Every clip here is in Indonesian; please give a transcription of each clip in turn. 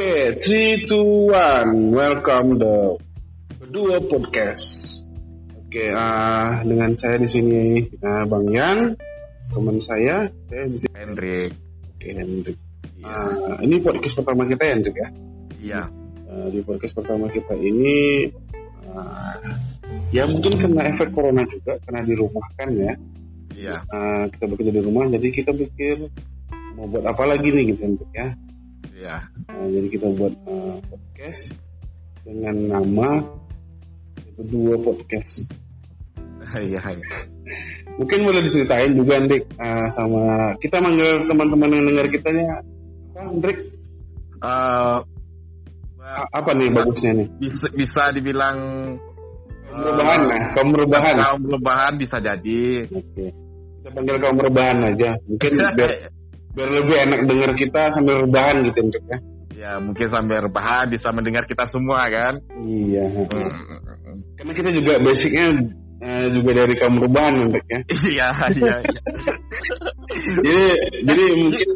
Oke, three, two, one. Welcome the kedua podcast. Oke, uh, dengan saya di sini uh, Bang Yan, teman saya, saya di sini Hendrik. Oke, Hendrik. Iya. Uh, ini podcast pertama kita ya, Hendrik ya. Iya. Uh, di podcast pertama kita ini, uh, ya mungkin karena efek corona juga, karena dirumahkan ya. Iya. Uh, kita bekerja di rumah, jadi kita pikir mau buat apa lagi nih gitu, Hendrik ya. Iya. Nah, jadi kita buat uh, podcast dengan nama berdua podcast. Iya. iya. Mungkin boleh diceritain juga Andrik uh, sama kita manggil teman-teman yang dengar kita ya apa Andrik Eh, A- apa nih bagusnya nih? bisa bisa dibilang Kaum rebahan lah, kaum rebahan. kaum perubahan bisa jadi. Oke. Kita panggil kaum rebahan aja. Mungkin biar, biar lebih enak dengar kita sambil rebahan gitu Andrik ya. ya mungkin sambil rebahan bisa mendengar kita semua kan. Iya. Hmm. Karena kita juga basicnya uh, juga dari kaum rebahan Andrik ya. Iya iya. iya. Jadi jadi mungkin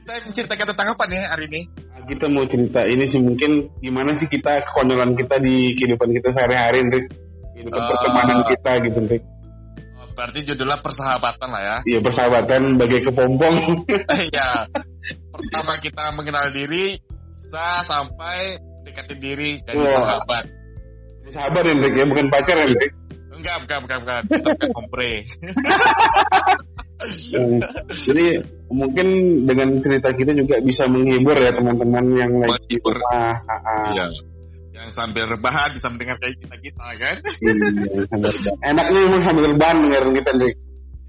Kita menceritakan tentang apa nih hari ini? kita mau cerita ini sih mungkin gimana sih kita kekonyolan kita di kehidupan kita sehari-hari Andrik. Kehidupan Ah. pertemanan kita gitu Andrik. Berarti judulnya persahabatan lah ya. Iya persahabatan bagai kepompong. Iya. Pertama kita mengenal diri bisa sampai dekatin diri jadi Wah. sahabat. Sahabat ya Hendrik ya, bukan pacar ya Hendrik. Enggak, bukan, bukan, bukan. Kita kompre. Eh, Jadi mungkin dengan cerita kita juga bisa menghibur ya teman-teman yang lagi di Menghibur. rumah. Ah, ah. Iya. Yang sambil rebahan bisa mendengar kayak kita kita kan? Iya, sambil rebahan. Enaknya emang sambil rebahan dengerin kita Hendrik.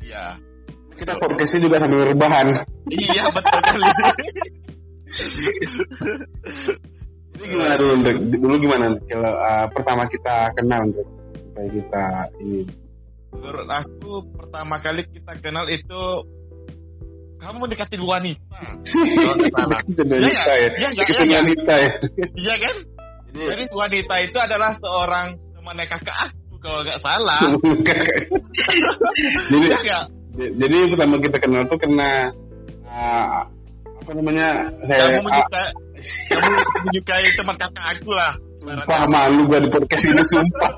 Iya. Kita podcastnya juga sambil rebahan. Iya betul kali. Jadi gimana dulu Hendrik? Dulu gimana kalau ah, pertama kita kenal Hendrik? Kayak kita ini. Menurut aku pertama kali kita kenal itu kamu mendekatin wanita. Kalau nggak salah. Kita Iya, wanita ya. iya, iya, Kita iya. wanita ya. Iya kan? Jadi wanita itu adalah seorang temannya kakak aku kalau nggak salah. Jadi Iya Jadi pertama kita kenal tuh karena ah, apa namanya saya Kamu menyukai, kamu menyukai teman kakak aku lah. ah, sumpah malu gua di podcast ini sumpah.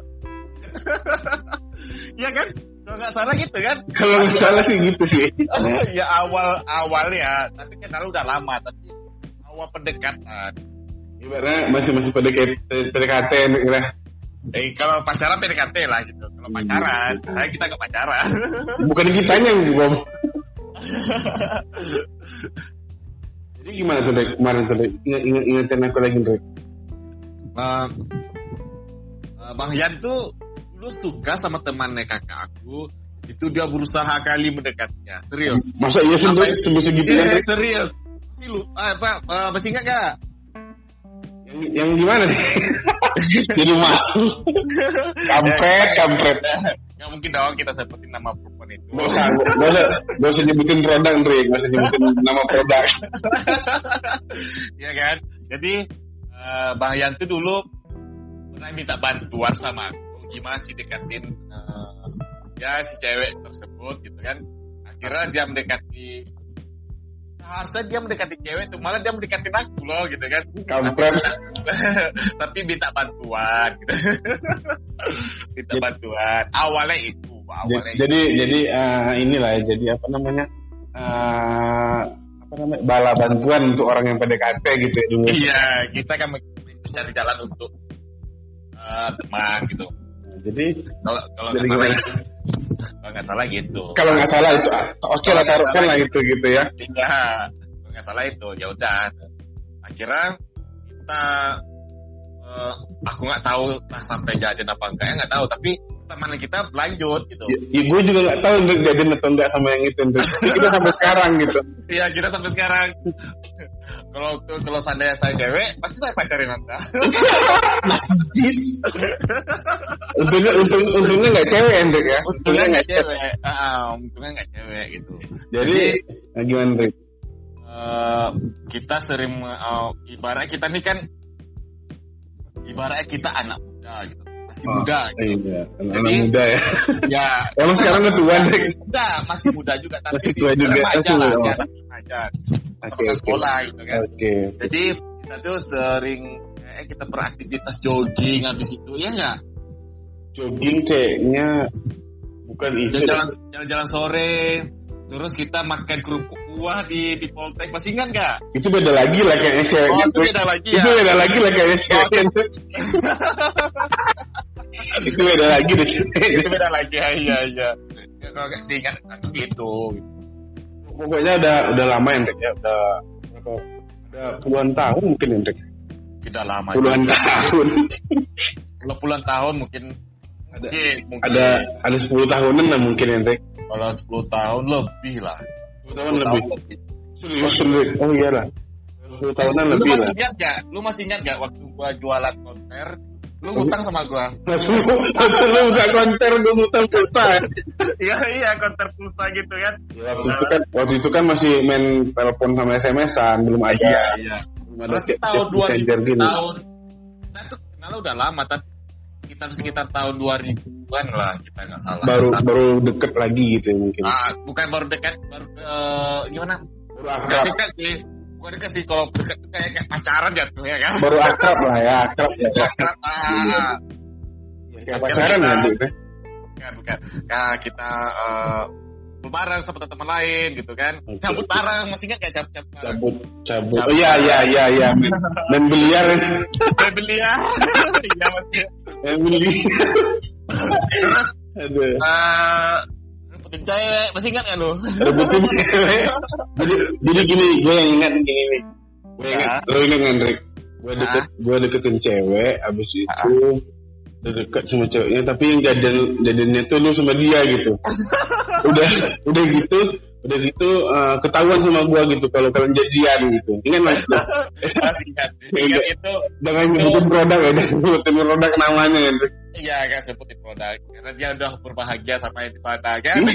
Iya kan? Kalau nggak salah gitu kan? Kalau nggak salah sih gitu sih. ya awal awal ya, tapi kenal udah lama, tapi awal pendekatan. Ibaratnya masih masih PDKT PDKT kira. Eh kalau pacaran PDKT lah gitu. Kalau Hmm. pacaran, saya kita nggak pacaran. Bukan kitanya yang belum. Jadi gimana tuh Dek? kemarin tuh Dek? Ingat, ingat, ingetin aku lagi Dek. Eh, eh, Bang Yan tuh dulu suka sama temannya kakak aku. Itu dia berusaha kali mendekatnya. Serius. Masa iya sih Apa Dek? itu? Sebut segitu Iya, serius. Masih lupa apa? eh, masih ingat gak? Yang, gimana nih? Jadi malu. Kampret, kampret. Gak mungkin dong kita sebutin nama perempuan itu. Gak usah, gak usah, gak usah nyebutin produk Dek. Gak usah nyebutin nama produk. Iya kan? Jadi eh, Bang Yan tuh dulu pernah minta bantuan sama aku gimana sih deketin eh, ya si cewek tersebut gitu kan. Akhirnya dia mendekati harusnya dia mendekati cewek tuh malah dia mendekati aku loh gitu kan. Kampret. Tapi minta bantuan gitu. minta bantuan. Awalnya itu, awalnya itu. jadi jadi eh, inilah ya jadi apa namanya eh, apa namanya bala bantuan untuk orang yang PDKT gitu ya dulu Iya, kita kan mencari jalan untuk eh, teman gitu. Nah, jadi Kalau kalau Jadi Kalau nggak salah gitu. kalau nggak salah itu ah, oke lah Kalau nggak taruhkan lah itu gitu ya Iya, kalau nggak salah itu. Ya udah. Akhirnya kita eh, aku nggak tahu nah, sampai jajan apa enggak ya nggak tahu. Tapi teman kita lanjut gitu. ya, ya, gue juga nggak tahu untuk jadi atau enggak sama yang itu kita sampai sekarang gitu Iya, kita sampai sekarang. kalau kalau seandainya saya cewek, pasti saya pacarin anda. untungnya untung untungnya nggak cewek Ndrik ya untungnya nggak cewek. Ah, untungnya nggak cewek gitu. jadi nah, gimana Ndrik eh, kita sering eh, ibarat kita nih kan ibaratnya kita anak muda gitu masih muda gitu. iya anak Jadi- muda ya. ya emang sekarang udah tua Ndrik muda masih muda juga tapi Masih tua juga, remaja lah remaja. Oke, sama oke. sekolah gitu kan. Oke. Jadi kita tuh sering kayak kita beraktivitas jogging habis itu ya nggak? Jogging kayaknya bukan itu jalan-jalan sore terus kita makan kerupuk buah di di Poltek. Masih ingat nggak? Itu beda lagi lah kayaknya cewek oh itu gitu. beda lagi ya? itu beda lagi lah kayaknya cewek itu beda lagi deh. Itu beda lagi ya iya iya. Ya, kalau nggak sih ingat gitu. Pokoknya udah udah lama ya Hendrik ya. Udah udah puluhan tahun mungkin ya, Hendrik tidak lama puluhan juga. tahun. Kalau puluhan tahun mungkin. Ada- mungkin, mungkin. ada ada 10 tahunan lah mungkin ya, Hendrik kalau 10 tahun lebih lah 10 tahun lebih serius oh iya lah 10 tahunan lu lebih masih lah ingat gak? Lu masih ingat gak waktu gua jualan konter? Lu ngutang sama gua. Mas lu buka konter gue muter pulsa ya. Iya iya konter pulsa gitu kan. Ya, waktu itu kan waktu itu kan masih main telepon sama SMS-an belum ada Iya iya. belum ada chat tahun 2000 messenger gini tahun kita tuh kenal udah lama tapi sekitar sekitar tahun 2000-an lah kita nggak salah. baru Kita- baru deket lagi gitu ya mungkin ah, bukan baru dekat baru eh, gimana? baru Nggak akrab dekat sih. Bukan dekat sih kalau dekat tuh kayak, kayak pacaran jatuh ya kan. baru akrab lah ya akrab ya Akrab, ah. kayak pacaran ya Dik, ya? bukan bukan nah, kita eh, bareng sama teman lain gitu kan cabut bareng masih ingat gak cabut cabut cabut cabut Cabut. oh iya iya iya iya dan biliar ya. Saya beli ya iya masih biliar terus aduh eh rebutin cewek masih ingat gak lu? Rebutin cewek. Jadi jadi gini gue yang ingat gini nih gue ingat Ya. lo ingat Hendrik gue deket gue deketin cewek abis itu udah deket sama ceweknya tapi yang jadian jadiannya tuh lu sama dia gitu. Udah udah gitu udah gitu eh, ketahuan sama gua gitu kalau kalian jadian gitu. Ingat mas masih ingat. Ingat itu. Jangan nyebutin produk ya nyebutin produk namanya Hendrik iya gak sebutin produk. Karena dia udah berbahagia sampai di sana kan?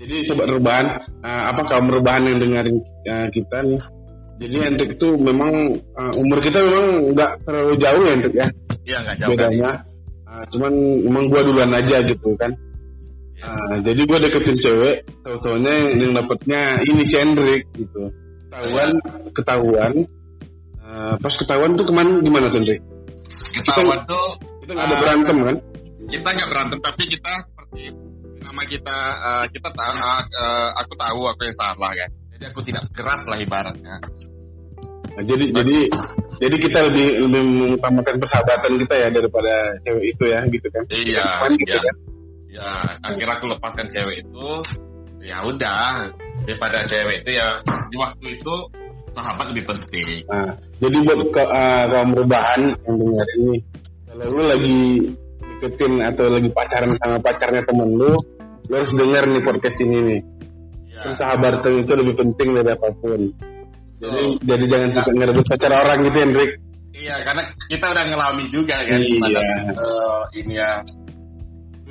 Jadi coba rebahan, eh, apa kaum rebahan yang dengerin eh, kita nih. Jadi Hendrik itu memang eh, umur kita memang nggak terlalu jauh ya Hendrik ya. Iya gak jauh kan? Bedanya. Eh, cuman memang gua duluan aja gitu kan. Eh, jadi gua deketin cewek, tau taunya yang, dapetnya ini si Hendrik gitu. Ketahuan, ketahuan. Eh, pas ketahuan tuh ke mana gimana tuh Hendrik? ketahuan tuh Kita nggak ada berantem kan? kita nggak berantem tapi kita seperti nama kita eh, kita tahu eh, aku tahu aku yang salah kan jadi aku tidak keras lah ibaratnya Nah, jadi jadi jadi kita lebih lebih mengutamakan persahabatan kita ya daripada cewek itu ya gitu kan? iya gitu iya kan? Ya akhirnya aku lepaskan cewek itu ya udah daripada cewek itu ya di waktu itu sahabat lebih penting Nah, jadi buat ke, uh, kaum rebahan yang dengar ini, kalau lu lagi deketin atau lagi pacaran sama pacarnya temen lu, lu harus denger nih podcast ini nih. ya, Persahabatan itu lebih penting dari apa pun. Jadi, betul. jadi jangan suka ngerebut pacar orang gitu, Hendrik. iya karena kita udah ngelami juga kan Iya. pada, eh, ini ya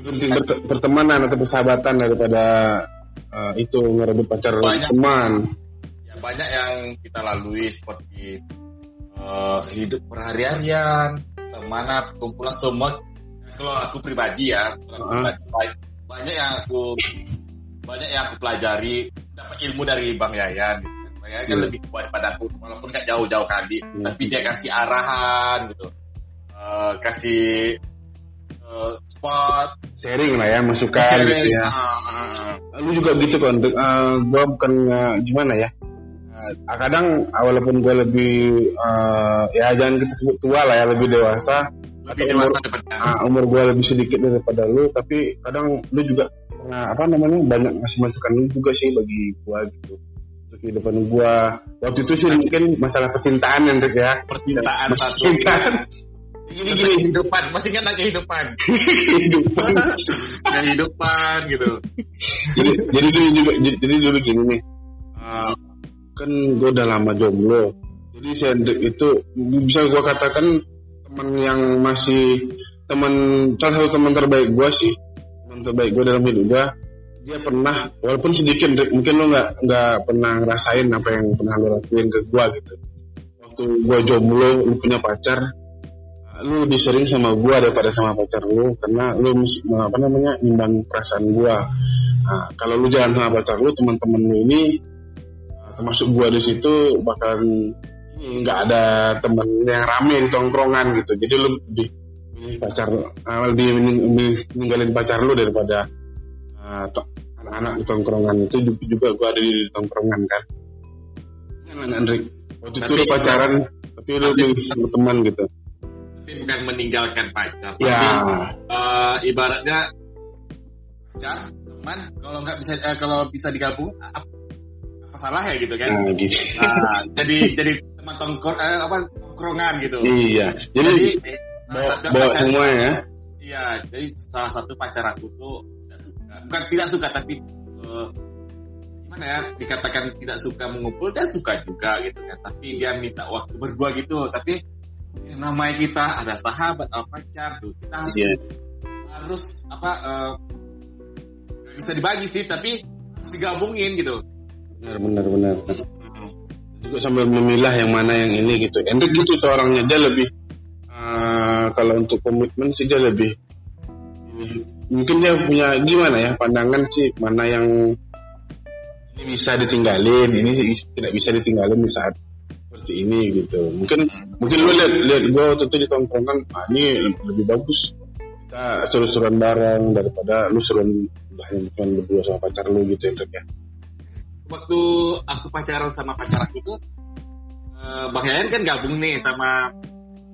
penting pertemanan atau persahabatan daripada uh, itu ngerebut pacar Banyak. teman. ya banyak yang kita lalui seperti eh, hidup perhari-harian, ke mana perkumpulan semua. Kalau aku pribadi ya, pribadi, ba- banyak yang aku banyak yang aku pelajari, dapat ilmu dari Bang Yayan. Gitu. Bang Yayan kan Hmm. lebih kuat pada aku, walaupun nggak jauh-jauh kali, Hmm. tapi dia kasih arahan gitu, Eh, kasih eh, spot, Sharing lah ya, masukan sharing, gitu ya. ah. Lu juga gitu kan. Uh, gua bukan uh, gimana ya, Ah, kadang walaupun gue lebih ah, ya jangan kita sebut tua lah ya lebih dewasa lebih dewasa umur- daripada ah, umur gue lebih sedikit daripada lu tapi kadang lu juga pernah apa namanya banyak ngasih masukan lu juga sih bagi gue gitu untuk kehidupan gue waktu itu sih mungkin masalah percintaan yang ya percintaan satu. percintaan gini gini kehidupan, masih ingat nggak kehidupan? kehidupan. Kehidupan gitu. jadi jadi dulu juga jadi, jadi dulu gini nih. Ah, kan gue udah lama jomblo. Jadi Hendrik itu bisa gue katakan teman yang masih teman salah satu teman terbaik gue sih teman terbaik gue dalam hidup gue dia pernah walaupun sedikit mungkin lo nggak nggak pernah ngerasain apa yang pernah lo lakuin ke gue gitu. Waktu gue jomblo lu punya pacar lu lebih sering sama gue daripada sama pacar lu karena lu apa namanya nimbang perasaan gue Nah, kalau lu jalan sama pacar lu, teman-teman lu ini uh, termasuk gua di situ bakalan nggak ada temen yang rame di tongkrongan gitu. Jadi lu lebih pacar uh, lebih ninggalin pacar lu daripada uh, anak-anak di tongkrongan. Itu juga, juga gua ada di, tongkrongan kan. Kan Andrik waktu itu lu pacaran tapi lu Tapi- sama teman gitu tapi bukan meninggalkan pacar. Ya. Tapi eh, ibaratnya pacar teman kalau nggak bisa eh, kalau bisa digabung apa, apa salah ya gitu kan? Nah gitu. Nah, jadi jadi teman tongkrong eh, apa tongkrongan gitu. Iya. Jadi jadi bawa, satu bawa pacar- semua ya? Iya jadi salah satu pacar aku tuh tidak suka. Bukan tidak suka tapi eh, gimana ya dikatakan tidak suka mengumpul dia suka juga gitu kan. Tapi dia minta waktu berdua gitu. Tapi yang namanya kita ada sahabat ada pacar tuh kita harus iya. Harus apa nggak bisa dibagi sih tapi harus digabungin gitu. Benar benar benar. Juga sambil memilah yang mana yang ini gitu. Hendrik gitu tuh orangnya dia lebih uh, kalau untuk komitmen sih dia lebih mungkin dia punya gimana ya pandangan sih mana yang ini bisa ditinggalin, ini tidak bisa ditinggalin di saat seperti ini gitu. Mungkin mungkin lu lihat lihat gua waktu itu di tongkrongan, ah, ini lebih bagus kita seru-seruan bareng daripada lu seruan hanya bukan berdua sama pacar lu gitu Hendrik ya. waktu aku pacaran sama pacar aku tuh eh, Bang Yayan kan gabung nih sama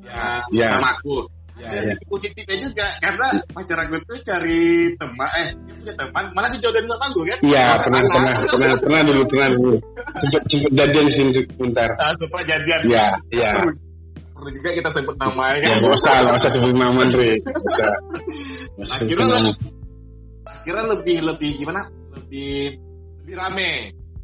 ya, Ya. sama aku Ya, ada ya. positifnya juga karena pacar aku tuh cari teman eh punya teman malah dijodohin sama aku kan Iya pernah pernah pernah pernah dulu pernah dulu sempet sempet jadian di sini sebentar. Nah, supaya jadian Iya iya. perlu, perlu juga kita sebut namanya Ya kan nggak usah usah sebut nama Andre. Akhirnya nama. akhirnya lebih lebih gimana lebih lebih rame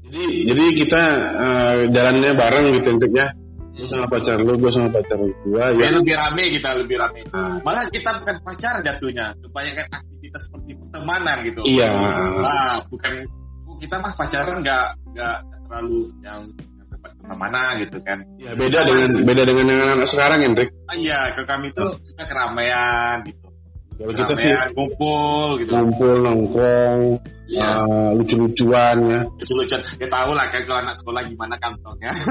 Jadi jadi kita eh, jalannya bareng gitu intinya. Gue sama pacar lu, gue sama pacar gua ya ya. lebih rame kita lebih rame Nah, malah kita bukan pacar jatuhnya kebanyakan aktivitas seperti pertemanan gitu iya. Nah, bukan kita mah pacaran nggak nggak terlalu yang, ke mana-mana gitu kan. Ya beda dengan beda dengan yang anak sekarang Hendrik. Ah, iya, ke kami tuh suka keramaian gitu. Kita sih Keramaian, kumpul gitu. ngumpul nongkrong, Iya, eh, lucu-lucuan ya. lucu-lucuan. Ya tahu lah kan kalau anak sekolah gimana kantongnya.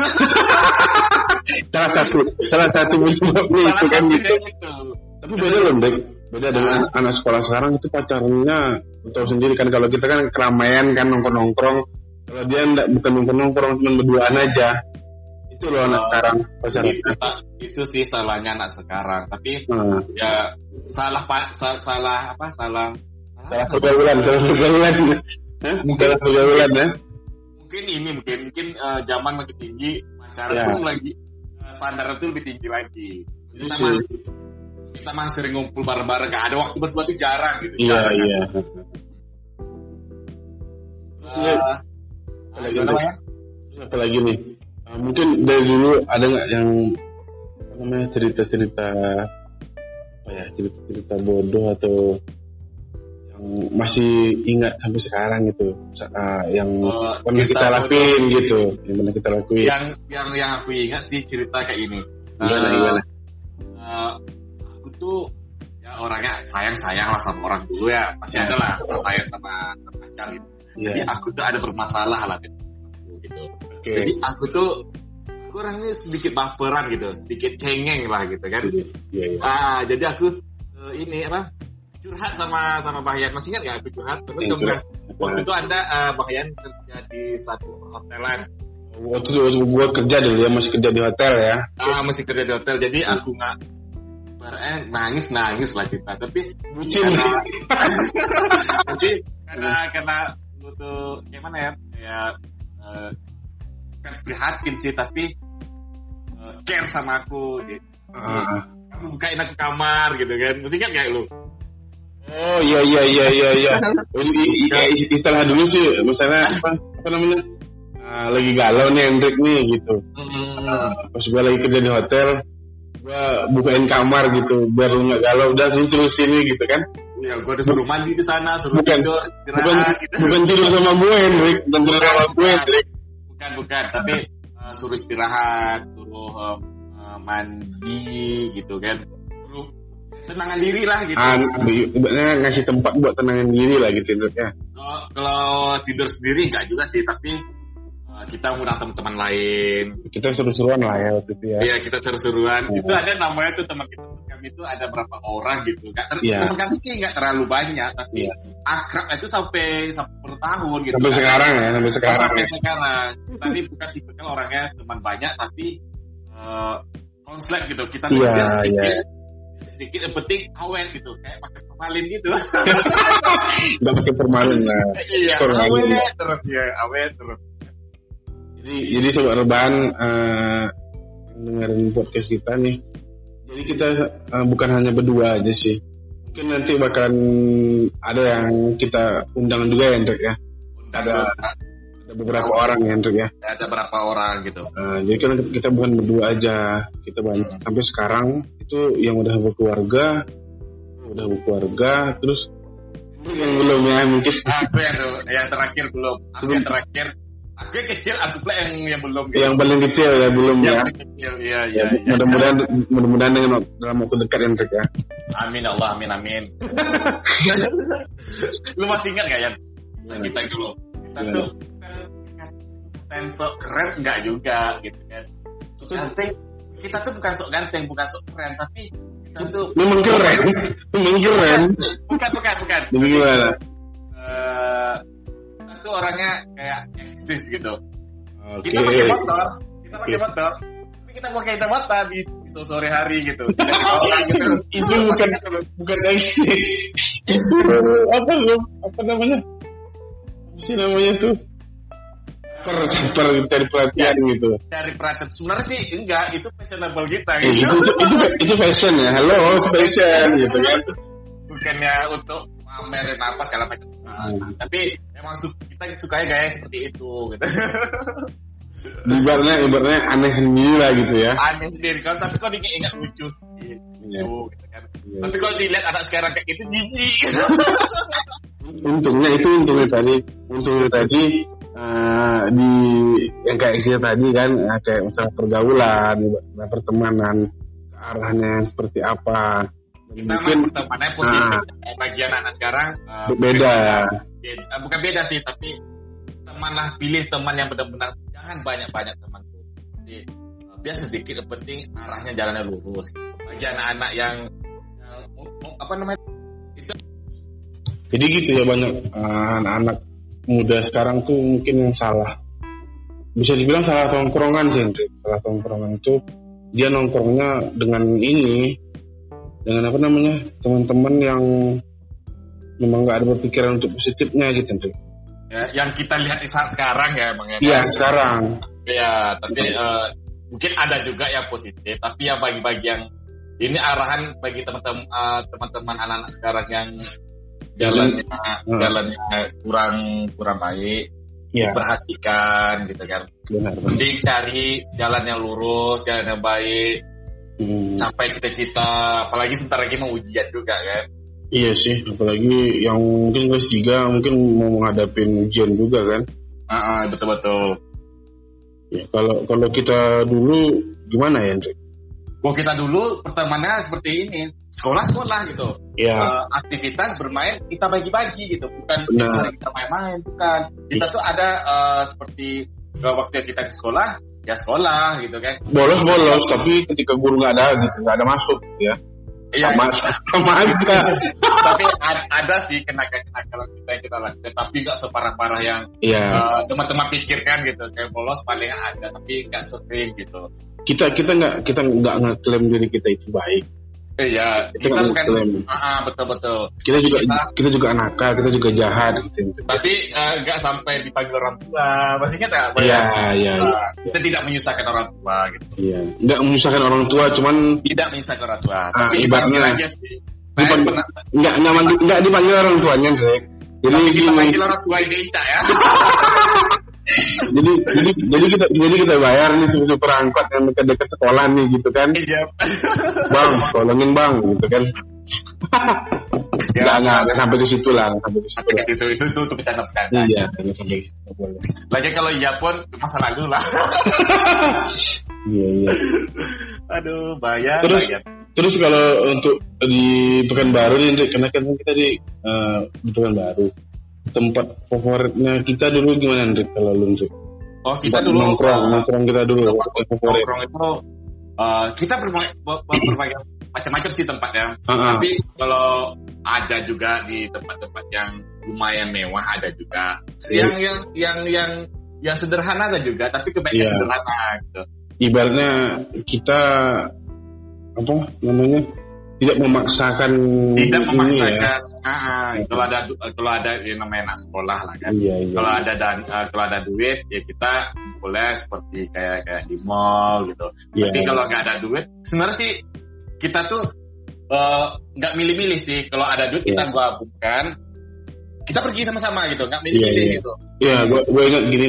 Salah satu salah satu penyebabnya itu kan gitu. gitu. Tapi beda loh, Dek. Beda dengan Ah. anak sekolah sekarang itu pacarnya tahu sendiri kan kalau kita kan keramaian kan nongkrong-nongkrong. Kalau dia enggak bukan nongkrong-nongkrong cuma berduaan aja. Itu loh anak Oh. sekarang pacaran. Itu, itu sih salahnya anak sekarang. Tapi Nah, ya salah, salah apa salah salah pergaulan, salah pergaulan. Salah pergaulan ya. mungkin ini mungkin mungkin eh, zaman makin tinggi pacaran Ya. pun lagi eh, standar itu lebih tinggi lagi kita Iya mah sih. kita mah sering ngumpul bareng-bareng gak ada waktu berdua tuh jarang gitu Iya, iya. kan? Iya. Eh, Apalagi nih? ya Apalagi nih, uh, mungkin dari dulu ada nggak yang apa namanya cerita-cerita apa ya cerita-cerita bodoh atau masih ingat sampai sekarang gitu, uh, yang Eh, pernah kita lakuin gitu, yang pernah kita lakuin. yang yang yang aku ingat sih cerita kayak ini Gimana, Eh, gimana? eh, aku tuh ya orangnya sayang sayang lah sama orang dulu ya Ya. ada lah rasa sayang sama sama pacar gitu. Iya, jadi aku tuh ada bermasalah lah gitu oke. Jadi aku tuh aku orangnya sedikit baperan gitu, sedikit cengeng lah gitu kan. Iya, iya. Ah, jadi aku eh, ini apa? Curhat sama sama Bahyan masih ingat nggak aku curhat terus kemudian curhat. waktu itu ada eh, Bahyan kerja di satu hotelan Waktu itu gua kerja dulu ya, masih kerja di hotel ya. ah masih kerja di hotel jadi aku nggak eh, nangis nangis lah kita tapi Bucin. karena jadi karena karena lu tuh gimana ya kayak eh, bukan prihatin sih tapi care sama aku gitu. Ah. kamu bukain aku kamar gitu kan mesti kan kayak lu Oh iya iya iya iya iya. Istilah dulu sih, misalnya apa apa namanya? Ah, lagi galau nih Hendrik nih gitu. Hmm. Pas gue lagi kerja di hotel, gue bukain kamar gitu, biar lu nggak galau. Udah lu terus sini gitu kan? ya gua disuruh mandi di sana suruh Bukan. tidur Bukan gitu bukan tidur sama gue Hendrik, bukan tidur sama gue Hendrik. bukan bukan tapi eh, suruh istirahat suruh eh, mandi gitu kan tenangan diri lah gitu Ah, ibaratnya ngasih tempat buat tenangin diri lah gitu Hendrik ya. Kalau- kalau tidur sendiri enggak juga sih tapi uh, kita ngundang teman-teman lain. Kita seru-seruan lah ya waktu itu ya. Iya kita seru-seruan. Oh. Itu ada namanya tuh teman kita kami itu ada berapa orang gitu. Gak ter- Iya. Teman kami sih nggak terlalu banyak, tapi Iya. akrab itu sampai sampai bertahun gitu. Sampai sekarang ya, sampai sekarang. Sampai ya. sekarang. Tapi bukan tipe orangnya teman banyak, tapi uh, konslet gitu. Kita dia sedikit. Sedikit yang penting awet gitu, kayak pakai formalin gitu. Nggak pakai formalin lah. iya, Formalin. awet terus ya, awet terus. Jadi jadi sobat rebahan eh, yang dengerin podcast kita nih. Jadi kita eh, bukan hanya berdua aja sih. Mungkin nanti bakalan ada yang kita undang juga ya, Hendrik ya. Ada beberapa orang ya, Hendrik ya. ada berapa orang gitu. Eh, jadi kan kita bukan berdua aja, kita banyak. Hmm. Sampai sekarang itu yang udah berkeluarga, udah berkeluarga, terus yang belum ya mungkin. Aku yang yang terakhir belum. Aku yang terakhir. Aku yang kecil, aku pula yang yang belum. gitu. Yang paling kecil ya belum Yang ya. paling kecil, iya iya. Ya, iya. mudah-mudahan mudah-mudahan dengan dalam waktu dekat ya, Hendrik ya. Amin Allah, amin amin. Lu masih ingat gak ya? Kita dulu. Tuh kan sok keren enggak juga gitu kan. Sok ganteng. Kita tuh bukan sok ganteng, bukan sok keren, tapi kita tuh Memang keren, memang keren. bukan bukan bukan. Gimana? Kita tuh orangnya kayak eksis gitu. Kita pakai motor, kita pakai motor, tapi kita pakai kacamata di, di sore hari gitu. Gitu. Itu bukan bukan eksis. Itu apa lu? Apa namanya? Sih namanya tuh? Per, per cari perhatian gitu. Cari perhatian. Sebenarnya sih enggak, itu fashionable kita Eh, gitu. itu, itu, itu fashion ya. Halo, itu fashion gitu kan. Bukannya untuk pamerin apa segala macam. Hmm. Tapi emang su- kita sukanya gaya seperti itu gitu. Ibaratnya, ibaratnya aneh sendiri lah gitu ya. Aneh sendiri kan, tapi kalau diingat lucu sih. Iya. Gitu kan. Iya. Tapi kalau dilihat anak sekarang kayak gitu jijik. Untungnya itu untungnya tadi, untungnya tadi eh, di yang kayak kita tadi kan, eh, kayak misalnya pergaulan, nah, pertemanan, arahnya seperti apa. Dan kita mungkin pertemanannya positif. Bagi anak-anak sekarang eh, beda. beda- bukan beda sih tapi teman lah pilih teman yang benar-benar jangan banyak-banyak teman tuh jadi biar sedikit yang penting arahnya jalannya lurus bagi anak-anak yang, yang apa namanya Jadi gitu ya banyak eh, anak-anak muda sekarang tuh mungkin yang salah. Bisa dibilang salah tongkrongan sih. Salah tongkrongan itu dia nongkrongnya dengan ini, dengan apa namanya teman-teman yang memang nggak ada berpikiran untuk positifnya gitu, ya, yang kita lihat di saat sekarang ya bang ya Iya sekarang. ya tapi eh, mungkin ada juga yang positif tapi yang bagi-bagi yang ini arahan bagi teman-teman eh, teman-teman anak-anak sekarang yang jalannya Hmm. jalannya kurang kurang baik Iya perhatikan gitu kan benar. benar. mending cari jalan yang lurus jalan yang baik Hmm, sampai cita-cita apalagi sebentar lagi mau ujian juga kan iya sih, apalagi yang mungkin kelas 3 mungkin mau menghadapin ujian juga kan. Ah, ah, betul-betul Ya, kalau kalau kita dulu gimana ya, Hendrik? Wah kita dulu pertemanannya seperti ini sekolah-sekolah gitu. Ya, Eh, aktivitas bermain kita bagi-bagi gitu. Bukan hari kita main-main bukan. Kita tuh ada eh, seperti eh, waktu kita di sekolah ya sekolah gitu kan. Bolos bolos tapi ketika guru nggak ada gitu nggak ada masuk ya Iya, sama sama aja. Tapi ad- ada sih kenakalan-kenakalan kita yang kita lakukan. Tapi nggak separah-parah yang Iya. eh, teman-teman pikirkan gitu. Kayak bolos paling ada tapi nggak sering gitu. Kita kita nggak kita nggak ngeklaim diri kita itu baik iya Kita kita bukan klaim. Ah, ah, betul-betul kita juga Kita- kita juga nakal kita juga jahat. Gitu tapi eh, nggak sampai dipanggil orang tua. Ingat nggak? Iya iya eh, kita tidak menyusahkan orang tua gitu. Iya. Nggak menyusahkan orang tua cuman tidak menyusahkan orang tua. Ah, tapi ibaratnya- aja sih. Dipanggil- nggak manggil- nggak dipanggil orang tuanya Greg. Jadi kita panggil orang tua ini Ica ya jadi jadi jadi kita jadi kita bayar nih supir perangkat yang dekat-dekat sekolah nih gitu kan? Iya. Bang tolongin bang gitu kan? Ya. nggak nggak nggak sampai ke situ lah sampai ke situ sampai ke situ. Itu itu itu bercanda-bercanda iya nggak sampai boleh. Lagi kalau iya pun masa lalu lah. Iya iya. Aduh bayar Terus- bayar. terus kalau untuk di Pekanbaru nih karena kan kita di eh, di Pekanbaru tempat favoritnya kita dulu gimana Ndrik kalau lu? Oh kita Tempat dulu nongkrong, uh, nongkrong kita dulu. nongkrong itu uh, kita berbagai, ber- berbagai macam-macam sih tempatnya. Ah, ah. Tapi kalau ada juga di tempat-tempat yang lumayan mewah ada juga. Iya. Yang yang yang yang yang sederhana ada juga, tapi kebanyakan Iya. sederhana gitu. Ibaratnya kita apa namanya tidak memaksakan Tidak ini memaksakan. Ah, ah. kalau ada kalau ada yang namanya anak sekolah lah kan. Iya iya. Kalau ada dan uh, kalau ada duit ya kita boleh seperti kayak kayak di mall gitu. Iya. Tapi kalau nggak ada duit, sebenarnya sih kita tuh eh, nggak milih-milih sih. Kalau ada duit kita Iya. gabungkan, kita pergi sama-sama gitu, nggak milih-milih Iya, iya. gitu. Iya, gue gue ingat gini.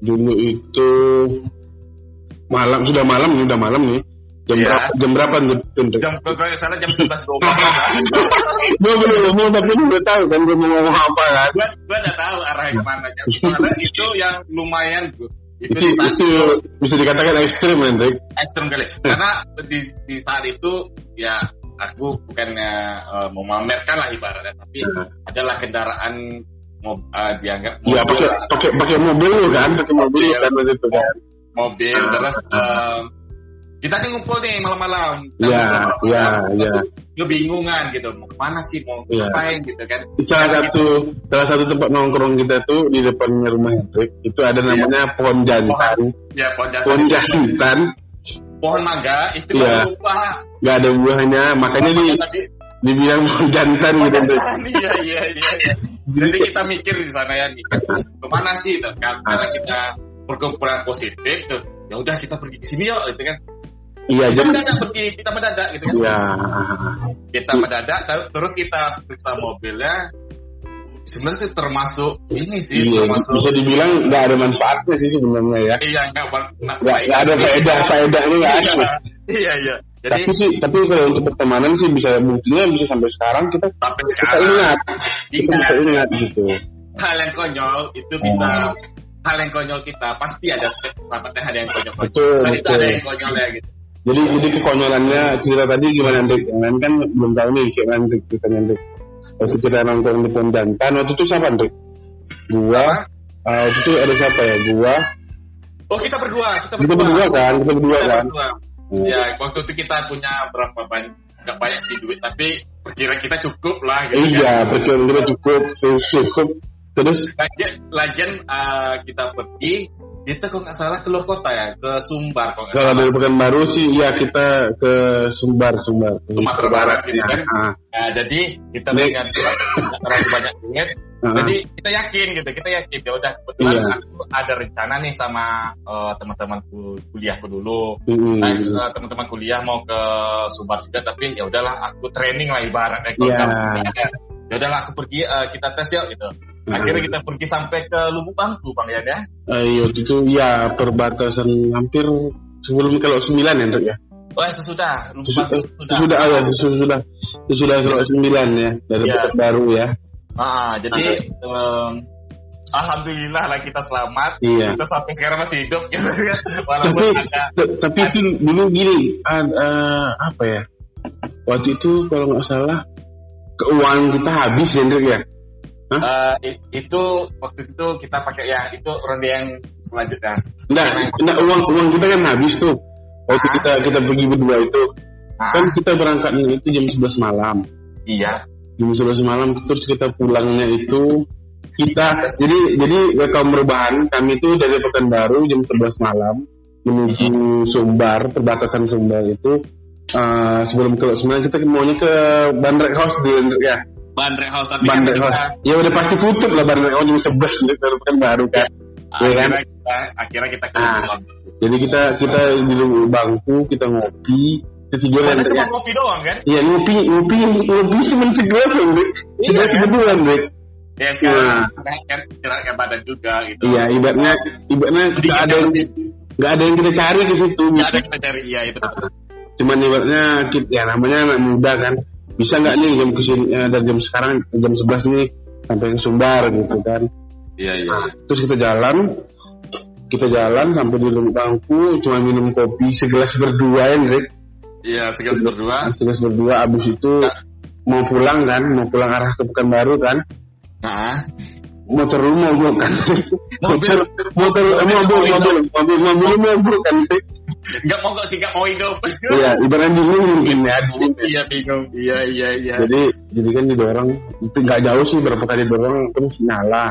Dulu itu malam sudah malam nih, udah malam nih. Jam Iya. berapa? Jam berapa? Rick? Jam kalau salah jam sebelas dua belas. Gue belum ngomong tapi gue tahu kan gue mau ngomong apa kan. Gua gua nggak tahu arahnya ke mana. Karena itu yang lumayan tuh. Itu Itu, saat itu bisa dikatakan ekstrim kan, Rick? ekstrem kali. Karena di, di saat itu ya aku bukannya eh, mau memamerkan lah ibaratnya, tapi adalah kendaraan mau eh, dianggap Iya, mobil, pakai pakai pakai mobil kan, pakai mobil Iya. kan waktu itu kan. mobil terus eh, kita kan ngumpul nih malam-malam. Iya, iya, iya. Kebingungan gitu, mau ke mana sih, mau Iya. ngapain gitu kan? Salah satu salah satu tempat nongkrong kita tuh di depannya rumah Hendrik itu ada namanya pohon jantan. Ya pohon jantan, Pohon jantan pohon mangga itu Iya. baru lupa. nggak ada buahnya, makanya di dibilang pohon jantan gitu iya iya iya. iya. Jadi kita mikir di sana ya nih, ke mana sih? Tuh, kan? Karena kita perkumpulan positif tuh. Ya udah kita pergi ke sini yuk, gitu kan. Iya, Kita jadi mendadak pergi, kita mendadak gitu kan. ya Kita mendadak, ter- terus kita periksa mobilnya. Sebenarnya sih termasuk ini sih, iya, termasuk bisa dibilang nggak ada manfaatnya sih sebenarnya ya. iya nggak nah, Nggak ada faedah faedahnya nggak ada. Iya, iya iya. Jadi Tapi sih, tapi kalau untuk pertemanan sih bisa buktinya bisa sampai sekarang kita sampai kita sekarang ingat, kita Ingat. bisa ingat gitu. hal yang konyol itu bisa hal yang konyol kita pasti ada sahabatnya ada yang konyol. Betul, Misalnya itu betul. ada yang konyol ya gitu. Jadi jadi kekonyolannya cerita tadi gimana Hendrik? Yang kan belum tahu nih kayak mana Hendrik ceritanya Hendrik. Waktu kita nongkrong di pohon jantan waktu itu siapa Hendrik? Gua, waktu itu ada siapa ya? Gua, Oh kita berdua, kita kita berdua. berdua kan, kita berdua Kita kan. berdua. Ya waktu itu kita punya berapa banyak nggak banyak sih duit tapi perkiraan kita cukup lah gitu kan. Iya, perkiraan kita cukup, terus cukup. Terus Lagian, lagian eh, kita pergi kita kok nggak salah keluar kota ya ke Sumbar kok nggak kalau salah. dari Pekanbaru sih, ya kita ke Sumbar, Sumbar. Sumatera Barat gitu kan. Ah, Nah, jadi kita dengan nggak terlalu banyak duit ah, Jadi kita yakin gitu, kita yakin ya udah kebetulan Iya. aku ada rencana nih sama eh, teman-temanku kuliahku dulu. mm, Nah, eh, teman-teman kuliah mau ke Sumbar juga tapi ya udahlah aku training lah ibaratnya kalau kamu- Ya udahlah aku pergi eh, kita tes yuk gitu. Akhirnya kita pergi sampai ke Lubuk Bangku Bang Yan ya. Ah, iya, itu ya perbatasan hampir sebelum kalau sembilan ya Hendrik ya. Oh ya sesudah Lubuk Sesudah, Bangku sesudah, sesudah. ah, ya, sesudah, sesudah kalau sembilan ya dari Iya. baru ya. Ah, jadi em, alhamdulillah lah kita selamat. Iya. Kita sampai sekarang masih hidup gitu kan. Tapi ada tapi itu dulu gini, ad- eh, apa ya? Waktu itu kalau nggak salah keuangan kita habis ya ya. Eh, i- itu waktu itu kita pakai ya itu ronde yang selanjutnya. Enggak, enggak uang uang kita kan habis tuh. Waktu Ah. kita kita pergi berdua itu Ah, kan kita berangkatnya itu jam 11 malam. iya. Jam 11 malam terus kita pulangnya itu kita jadi jadi kaum perubahan kami itu dari Pekanbaru jam 11 malam menuju Sumbar perbatasan Sumbar itu eh, sebelum ke sebenarnya kita maunya ke Bandrek House di ya Bandrek House tapi Bandrek kan House ya udah pasti tutup lah Bandrek House jam 11 dari Pekanbaru kan kita, Iya kan? akhirnya kita akhirnya kita ke Ah. Jadi kita kita di bangku kita ngopi kita tidur Kita Hendrik, cuma ya. ngopi doang kan? Iya ngopi ngopi ngopi cuma Hendrik segelas Iya, kan? Hendrik Ya sekarang Nah. kan istirahat badan juga gitu. Iya, ibaratnya ibaratnya kita ada yang nggak ada yang kita cari ke situ. nggak ada kita cari iya itu. Cuman ibaratnya kita, ya namanya anak muda kan. Bisa nggak nih jam ke sini eh, dari jam sekarang jam 11 nih sampai ke Sumbar gitu kan. Iya iya. Terus kita jalan kita jalan sampai di bangku cuma minum kopi segelas berdua ya Hendrik. Iya segelas berdua. segelas berdua abis itu mau pulang kan mau pulang arah ke Pekanbaru kan Nah, motor lu mogok kan Mobil. motor motor mobil mobil mobil mobil lu mogok kan Nggak mau sih nggak mau hidup. iya ibaratnya bingung mungkin ya bingung. Iya bingung. Iya iya iya. jadi jadi kan didorong itu nggak jauh sih berapa kali dorong terus nyala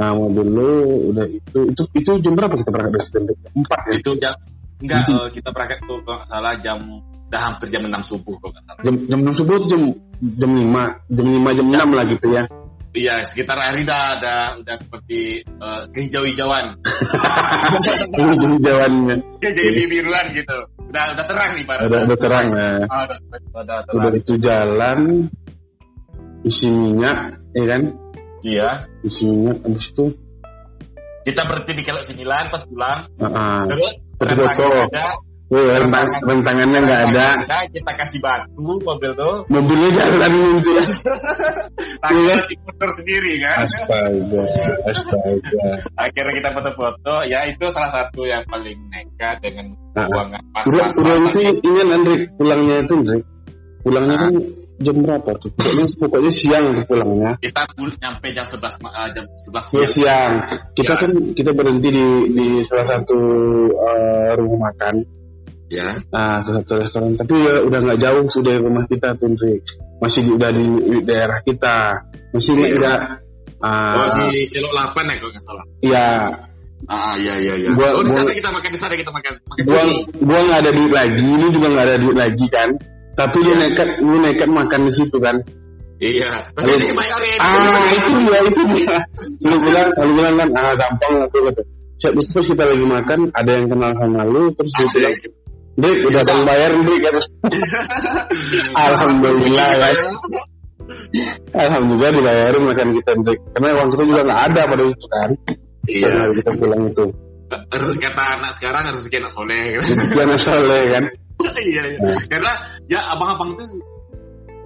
nah mobil lu udah itu itu itu jam berapa kita berangkat dari situ empat ya Itu jam enggak Gitu. eh, kita berangkat tuh kalau nggak salah jam udah hampir jam 6 subuh kalau nggak salah. jam jam enam subuh atau jam jam lima jam lima jam enam lah gitu ya Iya sekitar hari udah udah udah seperti eh, kehijau-hijauan. jalannya Jadi biruan gitu. Udah udah terang nih Pak. ada ada terang ya Ah, udah, udah terang. udah itu jalan isi minyak ya kan Iya. isi minyak habis itu Kita berhenti di Kelok 9 pas pulang. ah, ah. Terus ada. Oh, rentang, rentangannya nggak ada Kita kasih batu mobil tuh. mobilnya jalan ya Tapi Iya. nanti mundur sendiri kan. astaga astaga Akhirnya kita foto-foto. Ya itu salah satu yang paling nekat dengan ah. keuangan pulang pas-pasan. pulang itu ingat Andre pulangnya itu Andre pulangnya Ah. kan jam berapa tuh pokoknya, pokoknya siang tuh pulangnya Kita pul- nyampe jam 11 ma- eh, jam 11 Ya, siang. siang. Kita Ya. kan kita berhenti di di salah satu eh, rumah makan, Ya. nah, salah satu restoran. Tapi ya, udah nggak jauh sudah dari rumah kita tuh, Ndri. Masih udah di, di daerah kita. Masih nggak Iya. ada. Oh ah, di Kelok 8 ya kalau nggak salah. ya, Ah iya iya iya. Gua- oh di sana kita makan di sana kita makan makan gua sini. gua nggak ada duit lagi. Ini juga nggak ada duit lagi kan. Tapi dia Iya. nekat, dia nekat makan di situ kan. Iya. Tapi ini bayarin. Ah, itu dia, itu dia. Lu bilang, lu bilang kan, ah gampang lah tuh. kata. Siap, terus kita lagi makan, ada yang kenal sama lu, terus dia bilang, Dik, udah bang bayar Dik kan. Alhamdulillah kan. Alhamdulillah dibayarin makan kita Dik. Karena uang kita juga nggak ada pada itu kan. Iya. Karena kita pulang itu. Harus kata anak sekarang harus anak soleh. Jangan soleh kan. iya iya. Karena ya abang-abang itu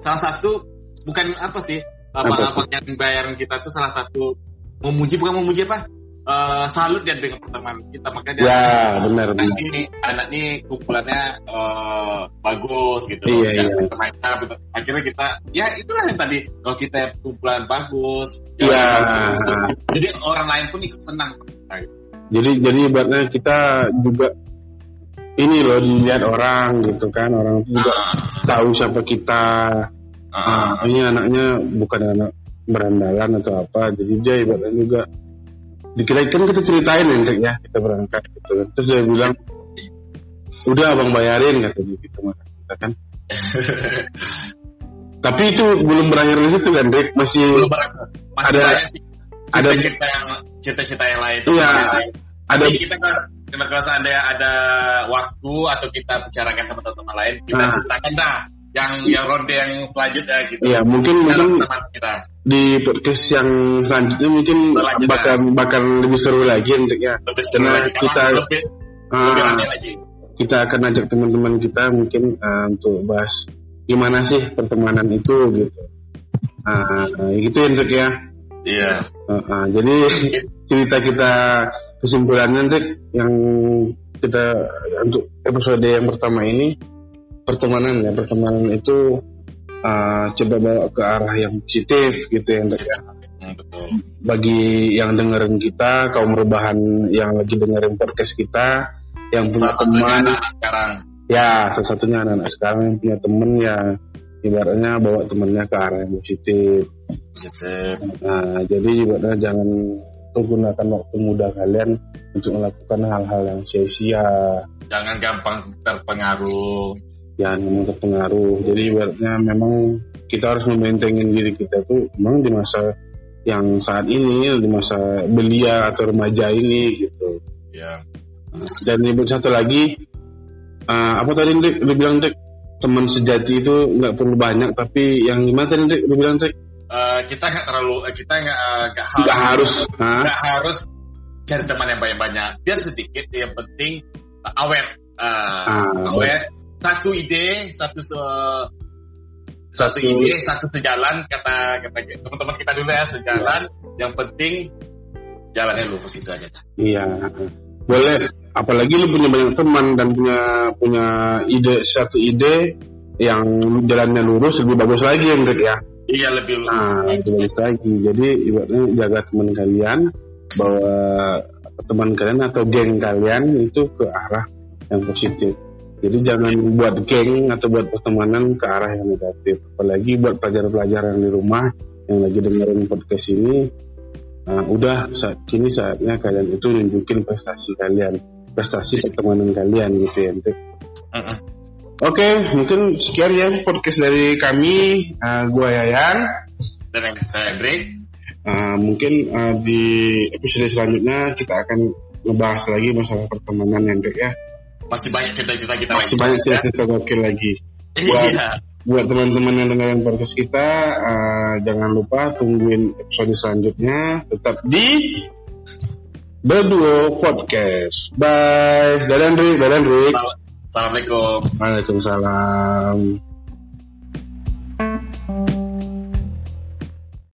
salah satu bukan apa sih abang-abang yang bayaran kita itu salah satu memuji bukan memuji apa? Eh, salut dia dengan pertemanan kita makanya Ya benar anak benar. ini anak ini kumpulannya eh, bagus gitu Iya, Ya, iya. teman kita, gitu. akhirnya kita ya itulah yang tadi kalau kita kumpulan bagus Iya. ya, jadi orang lain pun ikut senang sama kita gitu. Jadi jadi ibaratnya kita juga ini loh dilihat orang gitu kan orang juga tahu siapa kita Ah, ah, ini anaknya bukan anak berandalan atau apa jadi dia ibaratnya juga dikira kan kita ceritain nanti ya kita berangkat gitu. Terus dia bilang udah abang bayarin kata dia gitu kita kan. Tapi itu belum berakhir di situ kan Dek masih belum masih Ada- ada- cerita yang cerita-cerita yang lain Iya. Ada Jadi kita kalau seandainya ada waktu atau kita bicarakan sama teman-teman lain. Kita Nah. ceritakan dah yang yang ronde yang selanjutnya gitu. Ya mungkin dalam mungkin teman kita. di podcast yang selanjutnya mungkin Selanjutnya. bakal bakal lebih seru lagi untuk ya lebih seru Karena lagi. Kita- lebih lebih Ah, rame lagi. kita akan ajak teman-teman kita mungkin ah, untuk bahas gimana sih pertemanan itu gitu. Ah gitu ya Ndek ya? Iya. Ah, ah, jadi cerita kita kesimpulannya Ndek yang kita untuk episode yang pertama ini pertemanan ya. Pertemanan itu ah, coba bawa ke arah yang positif gitu ya ya. Hmm, betul. Bagi yang dengerin kita kaum rebahan yang lagi dengerin podcast kita yang punya teman. sekarang. Ya salah satunya anak-anak sekarang yang punya temen ya ibaratnya bawa temennya ke arah yang positif. Gitu nah jadi ibaratnya jangan gunakan waktu muda kalian untuk melakukan hal-hal yang sia-sia. Jangan gampang terpengaruh jangan memang terpengaruh jadi ibaratnya memang kita harus membentengi diri kita tuh memang di masa yang saat ini di masa belia atau remaja ini gitu ya dan ibu satu lagi eh, apa tadi Dek? lu bilang teman sejati itu nggak perlu banyak tapi yang gimana tadi Dek? lu bilang Dek? Eh, kita nggak terlalu eh, kita nggak eh, nggak harus nggak harus Hah? nggak harus cari teman yang banyak-banyak biar sedikit yang penting eh, awet Eh, Ah, awet satu ide satu se- satu ide satu sejalan kata kata teman-teman kita dulu ya sejalan yang penting jalannya lurus itu aja dah. iya boleh apalagi lu punya banyak teman dan punya punya ide satu ide yang jalannya lurus lebih bagus lagi Dek ya Iya lebih Nah, lebih bagus lagi. Jadi ibaratnya jaga teman kalian bahwa teman kalian atau geng kalian itu ke arah yang positif. Jadi jangan buat geng atau buat pertemanan ke arah yang negatif. Apalagi buat pelajar-pelajar yang di rumah yang lagi dengerin podcast ini, nah, udah saat ini saatnya kalian itu nunjukin prestasi kalian, prestasi pertemanan kalian gitu ya. Uh-uh. Oke, mungkin sekian ya podcast dari kami. Uh, gua Yayan. Dan saya Drake. Uh, mungkin uh, di episode selanjutnya kita akan ngebahas lagi masalah pertemanan yang ya. Masih banyak cerita-cerita kita Masih banyak cerita gokil lagi. Buat, Iya. buat teman-teman yang dengerin podcast kita, uh, jangan lupa tungguin episode selanjutnya. Tetap di Berduo Podcast. Bye. Dadah Andri, dadah Andri. Assalamualaikum. Waalaikumsalam.